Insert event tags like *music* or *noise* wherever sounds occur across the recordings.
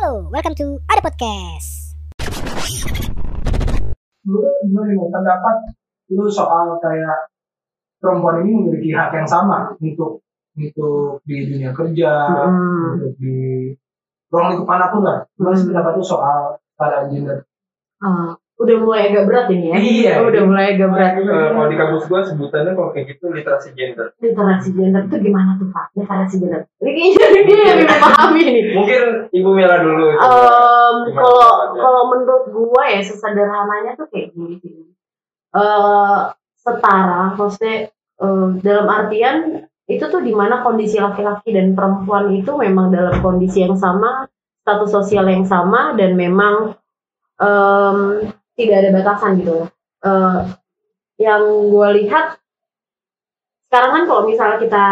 Halo, welcome to Ada Podcast. lu gimana nih pendapat lu soal kayak perempuan ini memiliki hak yang sama untuk untuk di dunia kerja Hmm. untuk di ruang lingkup mana pun lah gimana Hmm. pendapat lu soal keadaan gender Ah, udah mulai agak berat ini ya. Iya. Udah mulai agak berat. Eh, kalau di kampus gua sebutannya kalau kayak gitu literasi gender. Literasi gender itu gimana tuh Pak? Literasi gender. Ini kayaknya *laughs* dia yang lebih memahami nih. Mungkin Ibu Mela dulu. Gimana kalau kalau menurut gua ya sesederhananya tuh kayak gini sih. Eh setara, maksudnya eh, dalam artian itu tuh di mana kondisi laki-laki dan perempuan itu memang dalam kondisi yang sama, status sosial yang sama dan memang em, tidak ada batasan gitu. Eh, yang gue lihat sekarang kan kalau misalnya kita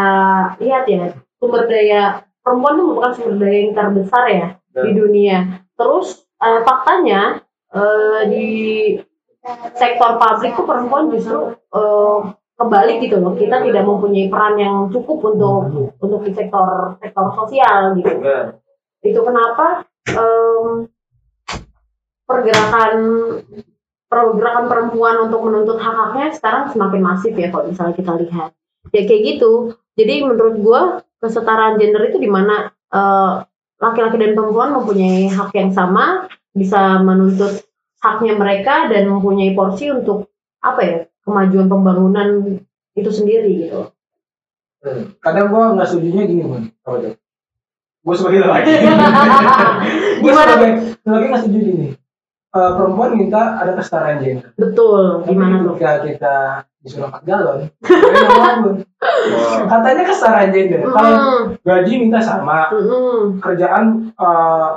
lihat ya sumber daya perempuan itu merupakan sumber daya yang terbesar ya di dunia. Terus eh, faktanya eh, di sektor publik tuh perempuan justru eh, kebalik gitu loh. Kita tidak mempunyai peran yang cukup untuk untuk di sektor sektor sosial gitu. Enggak. Itu kenapa em, pergerakan pergerakan perempuan untuk menuntut hak-haknya sekarang semakin masif ya kalau misalnya kita lihat. Ya kayak gitu. Jadi menurut gua kesetaraan gender itu di mana eh, laki-laki dan perempuan mempunyai hak yang sama, bisa menuntut haknya mereka dan mempunyai porsi untuk apa ya kemajuan pembangunan itu sendiri gitu. kadang gua nggak setuju gini man apa tuh gua sebagai laki *laughs* gua Gimana? sebagai laki nggak setuju gini Eh, perempuan minta ada kesetaraan gender Betul, tapi gimana tuh? ketika kita disuruh angkat galon *laughs* katanya kesetaraan gender kalau Mm, gaji minta sama mm, mm. kerjaan eh,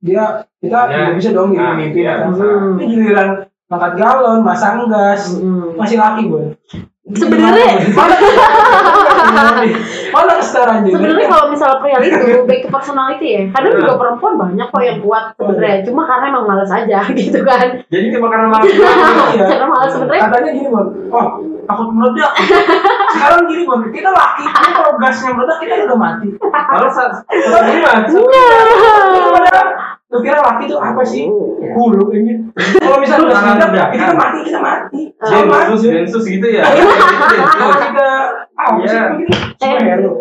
dia kita Ya. juga bisa dong Nah, pemimpin iya. kan Hmm. ini giliran angkat galon masang gas Mm. masih laki bun Sebenarnya *laughs* mana kesetaraan gender sebenarnya kalau misalnya perihal itu baik ke personality ya. Kadang juga perempuan banyak kok yang kuat sebenarnya. Cuma karena emang males aja *laughs* gitu kan. Jadi cuma karena malas Iya. karena males sebenarnya. Katanya gini bun oh takut meledak. Sekarang gini bun kita laki ini kalau gasnya meledak kita udah mati. Kalau saat ini mati. Lu kira laki itu apa sih? Hulu ini. Kalau misalnya udah ledakan. kita mati kita mati. Densus, densus gitu ya. *laughs* kalau kita ah Iya. sih begitu superhero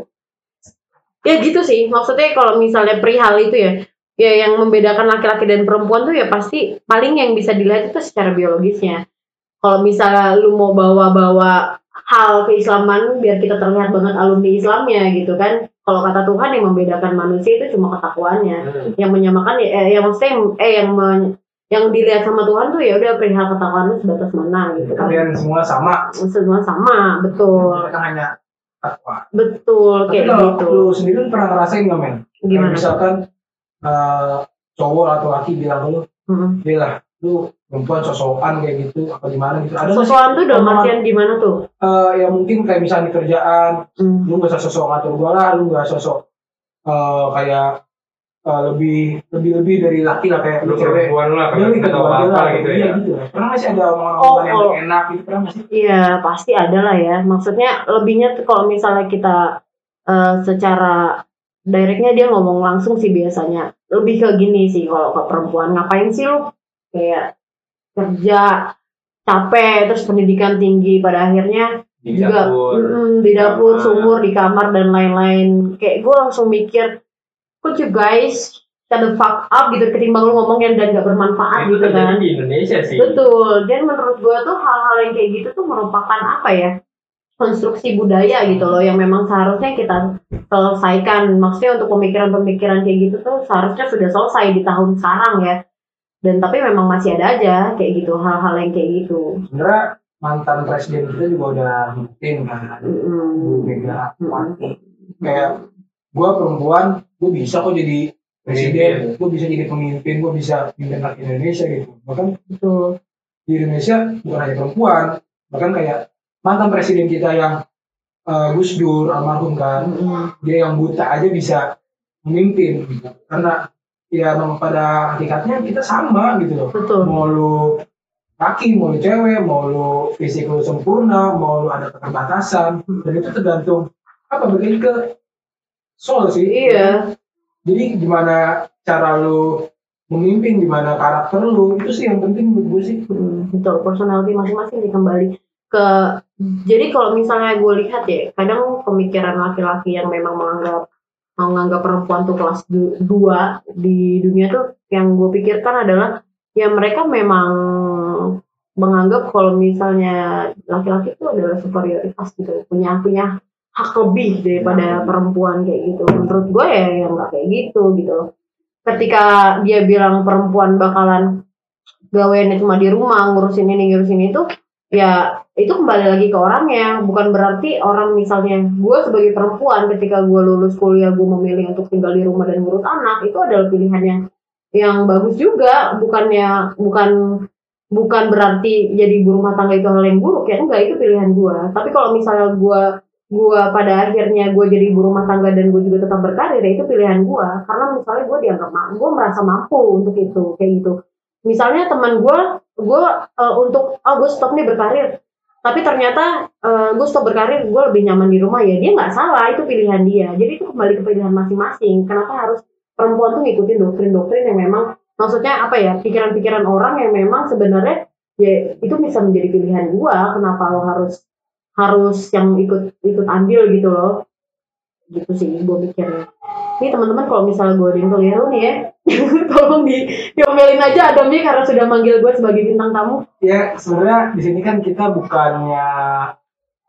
ya gitu sih. Maksudnya kalau misalnya perihal itu ya ya yang membedakan laki-laki dan perempuan tuh ya pasti paling yang bisa dilihat itu secara biologisnya. Kalau misalnya lu mau bawa-bawa hal keislaman biar kita terlihat banget alumni Islamnya gitu kan kalau kata Tuhan yang membedakan manusia itu cuma ketakwaannya. Hmm. yang menyamakan ya eh, yang maksudnya eh yang men- yang dilihat sama Tuhan tuh ya udah perihal ketakwaan itu sebatas mana gitu kan. Kalian semua sama. Semua sama betul. Mereka hanya takwa. Betul tapi kayak kalau gitu. lu sendiri lu pernah ngerasain nggak men? Gimana? misalkan eh, cowok atau laki bilang lu dia lah lu perempuan sosokan kayak gitu apa gimana gitu ada Sosokan tuh dalam artian gimana tuh? eh, ya mungkin kayak misalnya di kerjaan Hmm. lu gak usah sosok ngatur gua lah lu gak sosok eh, kayak eh, lebih lebih lebih dari laki lah kayak Lu lu cewek perempuan lah, dia kalau lebih kita tahu kedua apa lah gitu ya. gitu lah pernah nggak sih ada omongan Oh, yang enak gitu pernah nggak sih Iya pasti ada lah ya. Maksudnya lebihnya tuh kalau misalnya kita eh, secara directnya dia ngomong langsung sih biasanya. Lebih ke gini sih kalau ke perempuan ngapain sih lu kayak kerja capek terus pendidikan tinggi pada akhirnya Di juga dapur. mm, di dapur kamar. sumur di kamar dan lain-lain kayak gue langsung mikir could you guys shut the fuck up gitu ketimbang lu ngomong yang dan gak bermanfaat Itu gitu kan di Indonesia sih. betul dan menurut gue tuh hal-hal yang kayak gitu tuh merupakan apa ya konstruksi budaya gitu loh yang memang seharusnya kita selesaikan maksudnya untuk pemikiran-pemikiran kayak gitu tuh seharusnya sudah selesai di tahun sekarang ya dan tapi memang masih ada aja kayak gitu hal-hal yang kayak gitu sebenarnya mantan presiden kita juga udah buktiin kan Mm-mm. Bu Mega Wati kayak gua perempuan gua bisa kok jadi presiden gua bisa jadi pemimpin gua bisa pimpin rakyat Indonesia gitu bahkan betul di Indonesia bukan hanya perempuan bahkan kayak mantan presiden kita yang eh, Gus Dur almarhum kan Mm-mm. dia yang buta aja bisa memimpin gitu. karena ya memang pada hakikatnya kita sama gitu loh. Betul. Mau lu laki mau lu cewek mau lu fisik lu sempurna mau lu ada keterbatasan dan itu tergantung apa balik ke soul sih. Iya. Jadi gimana cara lu memimpin gimana karakter lu itu sih yang penting menurut gue sih. Hmm, betul. Personality masing-masing sih kembali ke jadi kalau misalnya gue lihat ya kadang pemikiran laki-laki yang memang menganggap menganggap perempuan tuh kelas 2 di dunia tuh yang gue pikirkan adalah ya mereka memang menganggap kalau misalnya laki-laki itu adalah superioritas gitu punya punya hak lebih daripada perempuan kayak gitu. Menurut gue ya yang nggak kayak gitu gitu loh. Ketika dia bilang perempuan bakalan gaweannya cuma di rumah ngurusin ini ngurusin itu ya itu kembali lagi ke orangnya. Bukan berarti orang misalnya gue sebagai perempuan ketika gue lulus kuliah gue memilih untuk tinggal di rumah dan ngurus anak itu adalah pilihan yang yang bagus juga. Bukannya bukan bukan berarti jadi ibu rumah tangga itu hal yang buruk ya enggak itu pilihan gue tapi kalau misalnya gue gue pada akhirnya gue jadi ibu rumah tangga dan gue juga tetap berkarir ya itu pilihan gue karena misalnya gue dianggap gue merasa mampu untuk itu kayak gitu. Misalnya teman gue gue eh, untuk oh gue stop nih berkarir. Tapi ternyata eh, gue stop berkarir gue lebih nyaman di rumah. Ya dia nggak salah itu pilihan dia. Jadi itu kembali ke pilihan masing-masing. Kenapa harus perempuan tuh ngikutin doktrin-doktrin yang memang maksudnya apa ya pikiran-pikiran orang yang memang sebenarnya ya itu bisa menjadi pilihan gue kenapa lo harus harus yang ikut ikut andil gitu loh. Gitu sih gue mikirnya. Ini teman-teman kalau misalnya gue ada yang keliru nih ya *laughs* tolong di diomelin aja Adamnya karena sudah manggil gue sebagai bintang tamu. Ya sebenarnya di sini kan kita bukannya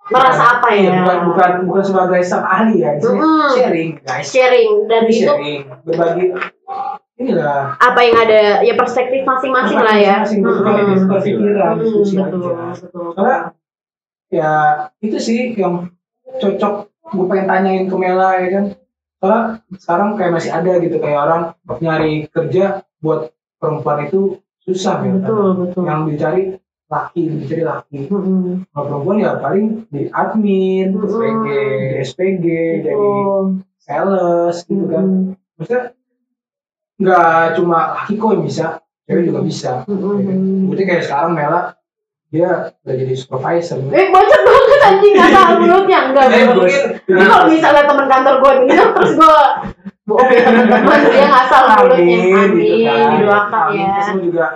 merasa apa ya? Iya, bukan bukan bukan sebagai sang ahli ya Mm-mm. sharing guys. Sharing dan Ini itu sharing berbagi inilah. apa yang ada ya perspektif masing-masing lah ya. Masing-masing berpikir- berpikiran Hmm, diskusi betul aja. betul. Karena ya itu sih yang cocok gue pengen tanyain ke Mela ya kan sekarang kayak masih ada gitu kayak orang nyari kerja buat perempuan itu susah ya betul betul yang dicari laki dicari laki Mm-mm. kalau perempuan ya paling di admin Mm-mm. SPG di SPG jadi sales gitu kan Mm-mm. maksudnya nggak cuma laki kok yang bisa cewek juga bisa ya kan? Berarti kayak sekarang Mela dia udah jadi supervisor Eh bocor banget anjing nggak tahu mulutnya enggak bagus. mungkin Ini kalau misalnya teman kantor gue denger *laughs* terus gue bohong ya teman-teman dia ngasal mulutnya amin gitu kan. didoakan Amin. ya lu juga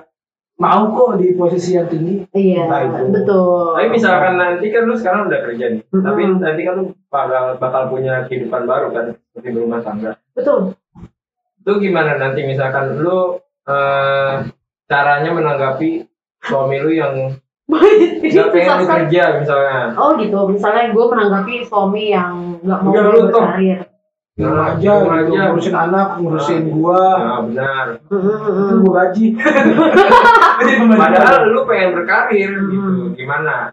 mau kok di posisi yang tinggi iya itu. betul Tapi misalkan nanti kan lu sekarang udah kerja nih, tapi nanti kan lu bakal bakal punya kehidupan baru kan seperti berumah tangga. betul Itu gimana nanti misalkan lu eh, caranya menanggapi suami lu yang nggak pengen lu sekali. kerja misalnya, oh gitu misalnya gue menanggapi suami yang nggak mau berkarir Nah, aja, rumah gitu. aja. ngurusin anak ngurusin gua nah benar. itu gua gaji *laughs* Padahal lu pengen berkarir gitu, gimana?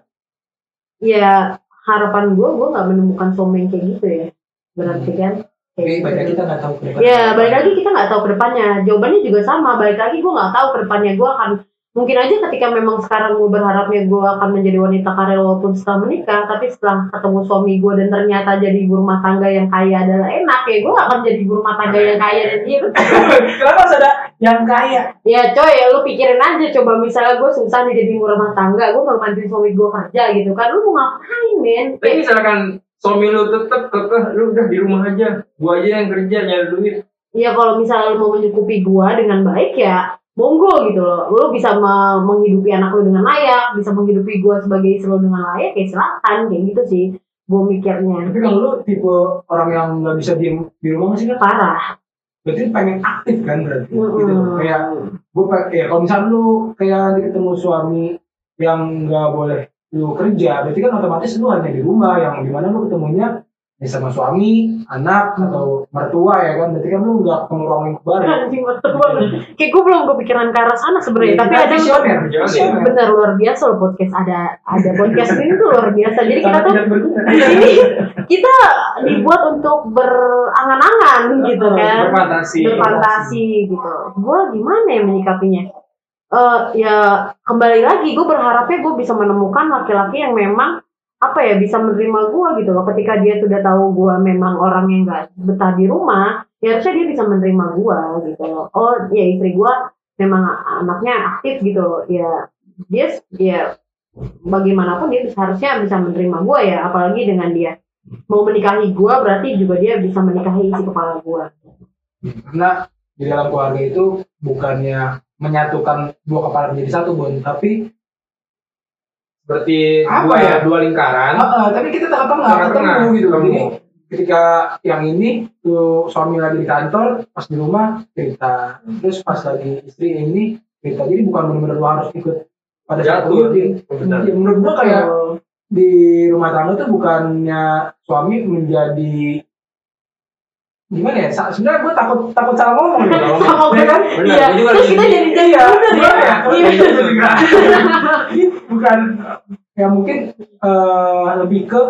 ya harapan gue gue nggak menemukan suami yang kayak gitu ya berarti kan Kayak gitu. banyak kita nggak tahu ke depan. Ya, balik lagi kita nggak tahu ke depannya. Jawabannya juga sama. Balik lagi gue nggak tahu ke depannya. Gue akan mungkin aja ketika memang sekarang gue berharapnya gue akan menjadi wanita karir walaupun setelah menikah, tapi setelah ketemu suami gue dan ternyata jadi ibu rumah tangga yang kaya adalah enak ya, gue akan jadi ibu rumah tangga yang kaya dan dia *laughs* kenapa ada yang kaya ya coy lu pikirin aja coba misalnya gue susah nih jadi ibu rumah tangga, gue gak bantuin suami gue kerja gitu kan, lu mau ngapain men? Tapi misalkan suami lu tetep kekeh, lu udah di rumah aja, gua aja yang kerja nyari duit. ya kalau misalnya lu mau mencukupi gua dengan baik ya monggo gitu loh. Lu bisa me- menghidupi anak lu dengan layak bisa menghidupi gua sebagai istri lu dengan layak ya silakan kayak gitu sih. Gua mikirnya. Tapi kalau lu tipe orang yang nggak bisa diem di rumah sih kan parah. Berarti pengen aktif kan berarti? Mm-mm. gitu kayak gue ya kalau misalnya lu kayak nanti ketemu suami yang nggak boleh lu kerja berarti kan otomatis lu hanya di rumah yang di mana lu ketemunya ya sama suami anak Hmm. atau mertua ya kan berarti kan lu nggak ketemu ruang lingkup anjing mertua kayak gua belum kepikiran ke arah sana sebenarnya tapi Kita ada visioner visioner. benar luar biasa loh podcast ada ada podcast ini tuh luar biasa jadi kita tuh *laughs* di sini kita dibuat untuk berangan-angan gitu kan Berfantasi. berfantasi gitu. Gue gimana ya menyikapinya? Eh ya kembali lagi gue berharapnya gue bisa menemukan laki-laki yang memang apa ya bisa menerima gue gitu loh. Ketika dia sudah tahu gue memang orang yang gak betah di rumah, ya harusnya dia bisa menerima gue gitu loh. Oh ya istri gue memang anaknya aktif gitu loh. Ya dia ya bagaimanapun dia bisa, harusnya bisa menerima gue ya. Apalagi dengan dia mau menikahi gue berarti juga dia bisa menikahi isi kepala gue. karena di dalam keluarga itu bukannya menyatukan dua kepala menjadi satu bun tapi Berarti Apa dua, ya? dua lingkaran. Ah, ah, tapi kita tengah-tengah ketemu gitu ketemu. jadi ketika yang ini tuh suami lagi di kantor pas di rumah cerita terus pas lagi istri yang ini cerita jadi bukan benar-benar lu harus ikut pada Jatuh. jadi Benar. ya, menurut gua kayak di rumah tangga tuh bukannya suami menjadi gimana ya sebenarnya gue takut takut salah ngomong gitu Sama Ya kan? Iya. Terus kita jadi jadi Iya, bener iya, ya. iya. *laughs* Bukan ya mungkin eh, lebih ke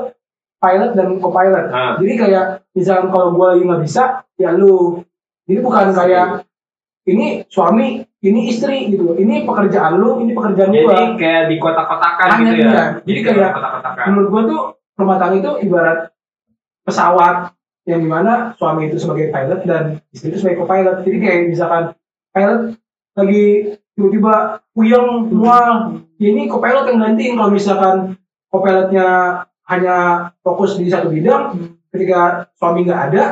pilot dan co-pilot. Ah. Jadi kayak misalkan kalau gue lagi nggak bisa, ya lu. Jadi bukan kayak ini suami, ini istri gitu. Ini pekerjaan lu, ini pekerjaan Jadi gua. kayak di kotak-kotakan Aneh, gitu ya. iya. Jadi kayak- kotak-kotakan. Menurut gua tuh rumah tangga itu ibarat pesawat yang di mana suami itu sebagai pilot dan istri itu sebagai co-pilot. Jadi kayak misalkan pilot lagi tiba-tiba puyeng ya ini co-pilot yang gantiin kalau misalkan co-pilotnya hanya fokus di satu bidang, ketika suami nggak ada,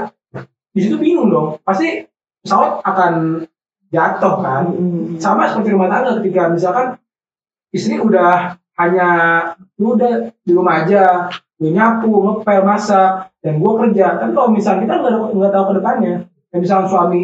di situ bingung dong. Pasti pesawat akan jatuh kan. Sama seperti rumah tangga ketika misalkan istri udah hanya lu udah di rumah aja, lu nyapu, ngepel, masak, dan gua kerja. Tapi kalau misalnya kita nggak tahu ke depannya, ya misalkan suami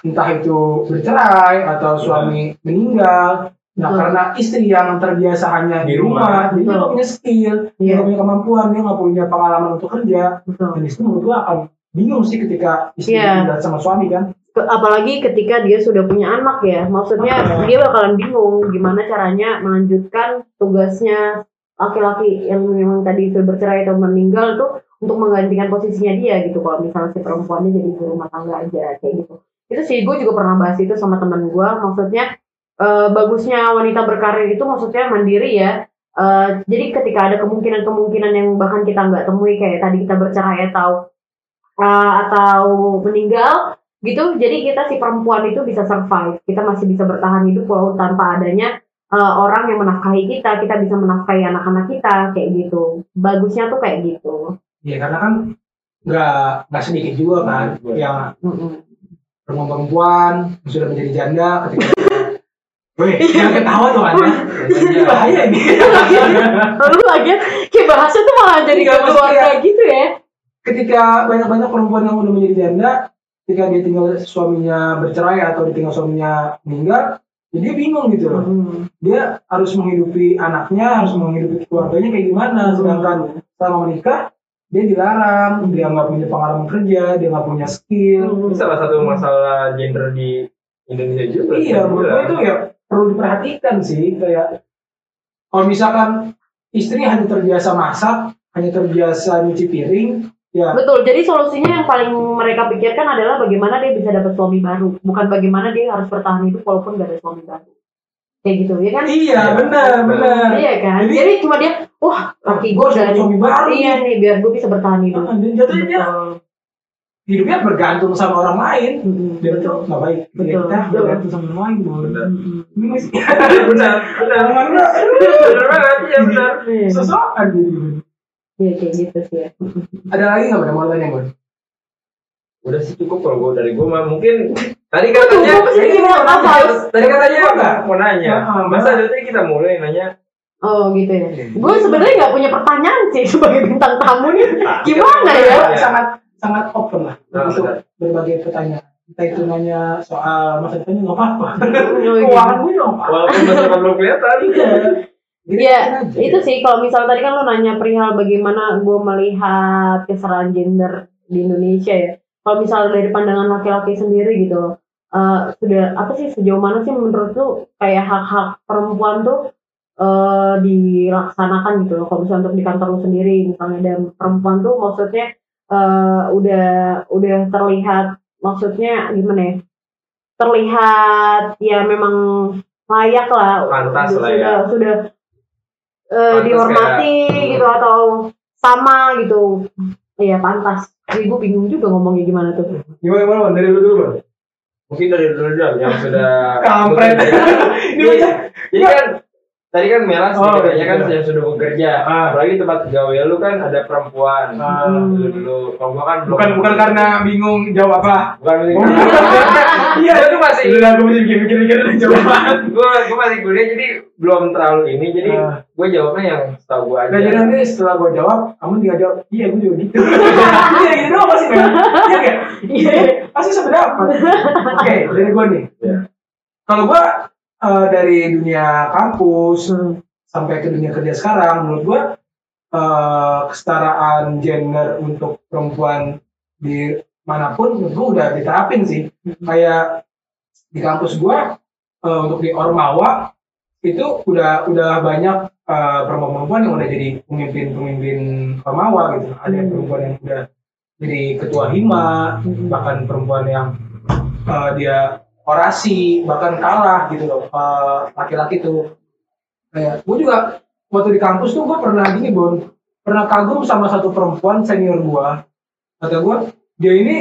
entah itu bercerai atau suami meninggal, nah karena istri yang terbiasa hanya di Di rumah, jadi dia nggak punya skill, dia Iya. nggak punya kemampuan, dia nggak punya pengalaman untuk kerja, Betul. dan itu menurut gua akan bingung sih ketika istri Iya. tinggal sama suami kan. Apalagi ketika dia sudah punya anak ya maksudnya Ah. dia bakalan bingung gimana caranya melanjutkan tugasnya laki-laki yang memang tadi sudah bercerai atau meninggal tuh untuk menggantikan posisinya dia gitu kalau misalnya si perempuannya jadi ibu rumah tangga aja kayak gitu itu sih gue juga pernah bahas itu sama teman gue maksudnya eh, bagusnya wanita berkarir itu maksudnya mandiri ya. Eh, jadi ketika ada kemungkinan-kemungkinan yang bahkan kita nggak temui kayak tadi kita bercerai atau eh, atau meninggal gitu jadi kita si perempuan itu bisa survive. Kita masih bisa bertahan hidup walau tanpa adanya uh, orang yang menafkahi kita. Kita bisa menafkahi anak-anak kita kayak gitu. Bagusnya tuh kayak gitu. Ya karena kan nggak nggak sedikit juga kan. Hmm, yang Mm-mm. Perempuan-perempuan yang sudah menjadi janda ketika *laughs* Wih, jangan ketawa tuh anda. Ini bahaya ini. lalu lagi kayak bahasa tuh malah jadi gak keluar maksudnya- kayak gitu ya Ketika banyak-banyak perempuan yang udah menjadi janda, ketika dia tinggal suaminya bercerai atau ditinggal suaminya meninggal, ya dia bingung gitu loh. Mm. Dia harus menghidupi anaknya, harus menghidupi keluarganya kayak gimana. Sedangkan selama menikah, dia dilarang, dia nggak punya pengalaman kerja, dia nggak punya skill. Mm. Ini salah satu masalah gender di Indonesia juga. Iya, menurut gue itu ya perlu diperhatikan sih. Kayak kalau misalkan istri hanya terbiasa masak, hanya terbiasa nyuci piring, ya betul jadi solusinya yang paling mereka pikirkan adalah bagaimana dia bisa dapat suami baru bukan bagaimana dia harus bertahan hidup walaupun gak ada suami baru kayak gitu ya kan iya benar benar. Iya kan? Jadi- Jadi, cuma dia, wah laki gue udah suami baru Iya nih, biar gue bisa bertahan hidup. Nah, dan jatuhnya dia hidupnya bergantung sama orang lain. Dan itu nggak baik. Betul, Kita bergantung sama orang lain. *laughs* Benar. Benar, benar, Mana? benar banget, iya benar. Iya, Sesokan jadi. Iya, kayak gitu sih ya. Ada lagi nggak Bang, mau tanya Bang? Udah sih cukup kalau gue dari gue mah mungkin tadi katanya gua pasti gimana tadi, apa? tadi katanya Gua nggak. mau nanya. Masa dari tadi kita mulai nanya Oh gitu ya. Iya. Gue sebenarnya nggak punya pertanyaan sih sebagai bintang tamu nih. Ah, Gimana kita- ya? Iya. Sangat sangat open lah Ah, untuk berbagai pertanyaan. Kita itu nanya soal masa depannya nggak apa-apa. *laughs* Keuangan gue nggak apa-apa. Walaupun masa depan belum kelihatan. Jadi Iya, itu sih kalau misalnya tadi kan lo nanya perihal bagaimana gue melihat kesetaraan gender di Indonesia ya. Kalau misalnya dari pandangan laki-laki sendiri gitu loh, eh, sudah apa sih sejauh mana sih menurut lu kayak hak-hak perempuan tuh eh, dilaksanakan gitu loh. Kalau misalnya untuk di kantor lu sendiri misalnya dan perempuan tuh maksudnya eh, udah udah terlihat maksudnya gimana ya? Terlihat ya memang layak lah. Pantas lah sudah, ya. Sudah eh, Pantas dihormati kayak- gitu atau sama gitu. Iya pantas. Jadi gue bingung juga ngomongnya gimana tuh. Gimana gimana dari lu dulu Bang? Mungkin dari dulu yang sudah Kampret. *laughs* Ini Jadi kan tadi kan merah Oh, setidaknya kan iya. yang sudah bekerja Ah. apalagi tempat gawe lu kan ada perempuan Ah. dulu dulu kalau gua kan belum bukan bukan karena bingung jawab apa bukan Oh, *laughs* iya Gua tuh masih Gila, gue masih mikir-mikir jawaban gue gue masih kuliah jadi belum terlalu ini jadi Ah. gue jawabnya yang setahu gue aja Nah, jadi nanti setelah gue jawab, kamu tinggal jawab, iya gue juga gitu. *laughs* Iya gitu doang pasti kan? Iya kan? Iya, pasti sependapat. Oke, dari gue nih. Iya. Kalau gue eh, dari dunia kampus sampai ke dunia kerja sekarang, menurut gue eh, kesetaraan gender untuk perempuan di mana pun, menurut gue udah diterapin sih. Kayak di kampus gue eh, untuk di Ormawa itu udah udah banyak eh, perempuan-perempuan yang udah jadi pemimpin-pemimpin Ormawa gitu. Ada yang perempuan yang udah jadi ketua hima, bahkan perempuan yang eh, dia orasi, bahkan kalah gitu loh laki-laki tuh. Kayak gue juga waktu di kampus tuh gue pernah gini Bon, pernah kagum sama satu perempuan senior gue. Kata gue, dia ini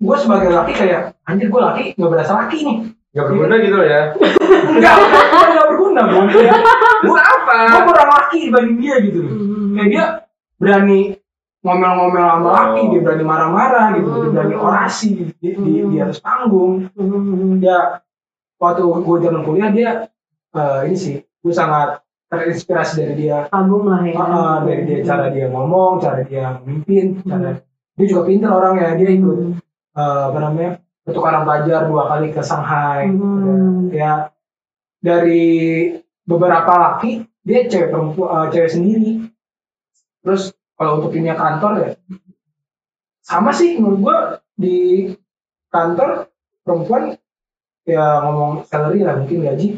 gue sebagai laki kayak anjir gue laki nggak berasa laki nih nggak berguna gitu loh ya *laughs* enggak enggak nggak berguna Bon. *laughs* Ya, terus apa gue kurang laki dibanding dia gitu loh kayak dia berani ngomel-ngomel sama Oh. laki dia berani marah-marah gitu dia Hmm. berani orasi di, di, di atas panggung ya waktu gue zaman kuliah dia eh, ini sih gue sangat terinspirasi dari dia Kagum lah ya. Ah, dari dia cara dia ngomong cara dia memimpin cara dia juga pinter orangnya dia ikut eh, apa namanya pertukaran pelajar dua kali ke Shanghai Hmm. ya dari beberapa laki dia cewek perempuan eh, cewek sendiri terus kalau untuk dunia kantor ya sama sih menurut gua di kantor perempuan ya ngomong salary lah mungkin gaji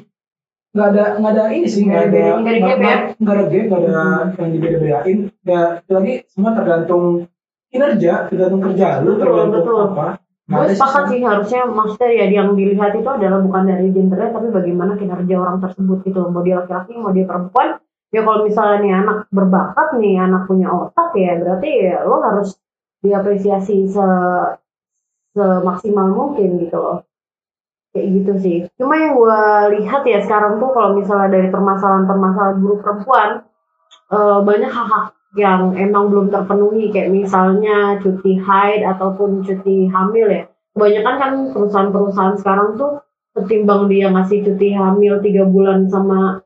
nggak ada nggak ada ini sih nggak ada Nggak ada gap ya? nggak ada gap nggak ada yang dibeda-bedain ya lagi semua tergantung kinerja tergantung kerja lu Betul, tergantung betul. apa Gue sepakat sih. sih harusnya maksudnya ya yang dilihat itu adalah bukan dari gendernya tapi bagaimana kinerja orang tersebut gitu mau dia laki-laki mau dia perempuan ya kalau misalnya nih anak berbakat nih anak punya otak ya berarti ya lo harus diapresiasi se semaksimal mungkin gitu loh. Kayak gitu sih. Cuma yang gue lihat ya sekarang tuh kalau misalnya dari permasalahan-permasalahan buruh perempuan eh, banyak hak-hak yang emang belum terpenuhi. Kayak misalnya cuti haid ataupun cuti hamil ya. Kebanyakan kan perusahaan-perusahaan sekarang tuh ketimbang dia ngasih cuti hamil tiga bulan sama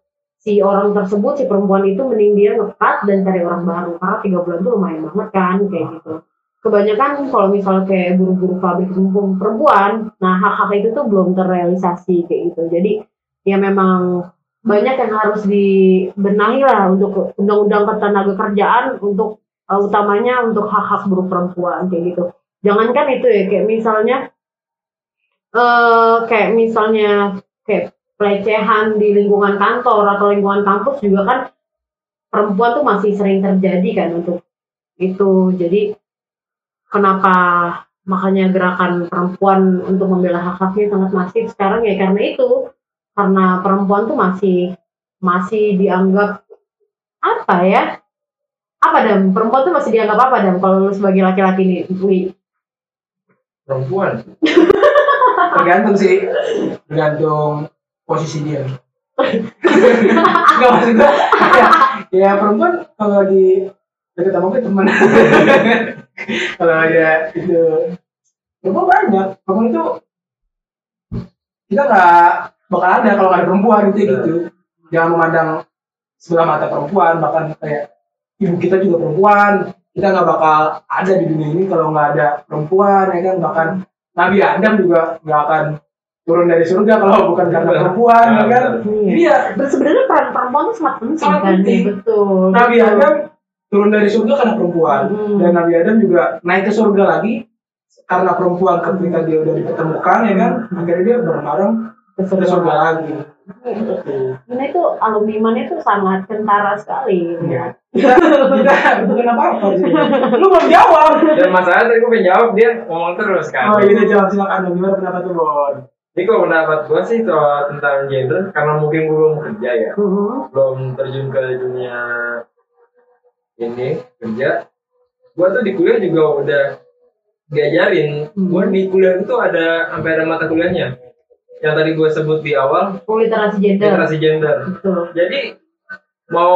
si orang tersebut si perempuan itu mending dia ngekat dan cari orang baru. Karena tiga bulan tuh lumayan banget kan kayak gitu. Kebanyakan kalau misalnya kayak buru-buru pabrik perempuan perempuan nah hak-hak itu tuh belum terrealisasi kayak gitu. Jadi ya memang banyak yang harus dibenahi lah untuk undang-undang ketenaga kerjaan untuk uh, utamanya untuk hak-hak buruh perempuan kayak gitu. Jangankan itu ya kayak misalnya eh kayak misalnya kayak pelecehan di lingkungan kantor atau lingkungan kampus juga kan perempuan tuh masih sering terjadi kan untuk itu. Jadi kenapa makanya gerakan perempuan untuk membela hak-haknya sangat masif sekarang ya? Karena itu karena perempuan tuh masih masih dianggap apa ya? Apa dam? Perempuan tuh masih dianggap apa dam kalau lu sebagai laki-laki nih Wi? Perempuan *laughs* tergantung sih. Tergantung posisi dia. Nggak maksud ya, *laughs* ya perempuan kalau lagi deket sama gue teman *laughs* kalau ada itu perempuan banyak. Perempuan itu kita nggak bakal ada kalau nggak ada perempuan gitu gitu. Jangan memandang sebelah mata perempuan bahkan kayak ibu kita juga perempuan. Kita nggak bakal ada di dunia ini kalau nggak ada perempuan ya kan? Bahkan Nabi Adam juga nggak akan turun dari surga kalau bukan karena perempuan ya kan? jadi ya Dan sebenarnya peran perempuan tuh sangat penting Sangat kan penting. ya, betul. Nabi betul. Adam turun dari surga karena perempuan. Hmm. dan Nabi Adam juga naik ke surga lagi karena perempuan ketika dia udah dipertemukan ya kan? Akhirnya dia bareng-bareng Ke ke surga lagi. Karena itu alumni imannya tuh sangat kentara sekali ya. kita *laughs* kita bukan apa-apa sih. Lu belum jawab. Dan masalah tadi gue pengen jawab dia ngomong terus kan. Oh iya. Jawab silakan. Dong. gimana pendapat lu Bon Jadi kalau pendapat gue sih soal tentang gender karena mungkin gue belum kerja ya, Mhm. belum terjun ke dunia ini kerja. Gue tuh di kuliah juga udah diajarin. Hmm. Gue di kuliah itu ada sampai ada mata kuliahnya yang tadi gue sebut di awal Oh, literasi gender. literasi gender. Betul. Jadi mau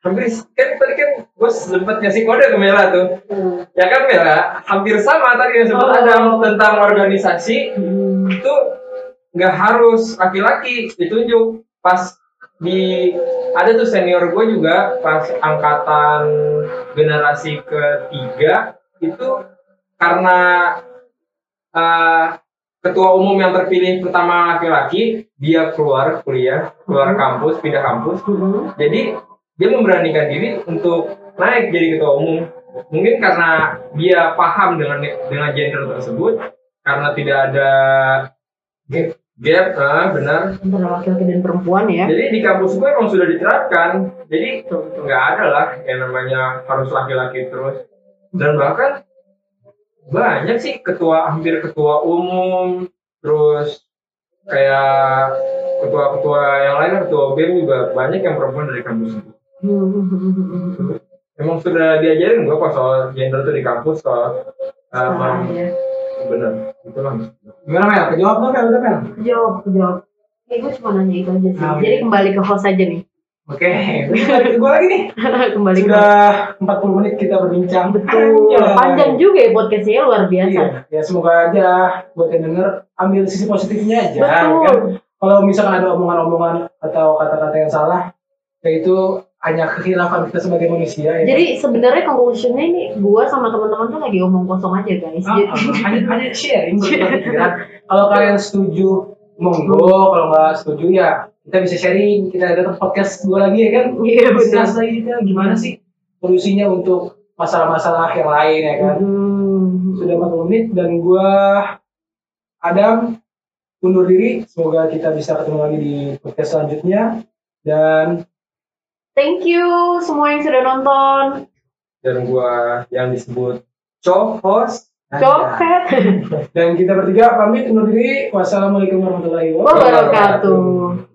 hampir kan tadi kan gue sempet ngasih kode ke Mela tuh. Hmm. Ya kan Mela, hampir sama tadi yang sebut Oh. Adam tentang organisasi Hmm. Itu nggak harus laki-laki ditunjuk pas di ada tuh senior gue juga pas angkatan generasi ketiga itu karena eh, ketua umum yang terpilih pertama laki-laki dia keluar kuliah keluar Mhm. kampus pindah kampus Hmm. jadi dia memberanikan diri untuk naik jadi ketua umum mungkin karena dia paham dengan dengan gender tersebut karena tidak ada Gap. gap ah, benar Antara laki-laki dan perempuan ya. jadi di kampus gue emang sudah diterapkan jadi nggak ada lah yang namanya harus laki-laki terus dan bahkan banyak sih ketua hampir ketua umum terus kayak ketua-ketua yang lain ketua BEM juga banyak yang perempuan dari kampus Hmm. emang sudah diajarin gue kok soal gender tuh di kampus soal uh, Salah ya. bener itulah Gimana Mel? Kejawab belum Mel? Udah Mel? Jawab, jawab. Kayak gue cuma nanya itu aja sih. Nah, Jadi kembali ke host aja nih. Oke, ke gue lagi nih. *laughs* kembali ke Sudah 40 menit kita berbincang. Betul. Anjay. Panjang juga ya podcastnya luar biasa. Iya, ya semoga aja buat yang denger ambil sisi positifnya aja. Betul. Kan? Kalau misalkan ada omongan-omongan atau kata-kata yang salah, ya itu hanya kekhilafan kita sebagai manusia. Ya. Jadi sebenarnya conclusionnya ini gua sama teman-teman tuh lagi omong kosong aja guys. Ah, ah, hanya, hanya sharing pikiran. Kalau kalian setuju, monggo. Kalau nggak setuju ya kita bisa sharing. Kita ada podcast gue lagi ya kan. Iya benar. Lagi kita gimana sih solusinya untuk masalah-masalah yang lain ya kan. Hmm. sudah 40 menit dan gua Adam undur diri semoga kita bisa ketemu lagi di podcast selanjutnya dan Thank you semua yang sudah nonton. dan gua yang disebut co-host Copet. dan kita bertiga pamit undur diri wassalamualaikum warahmatullahi Wabarakatuh.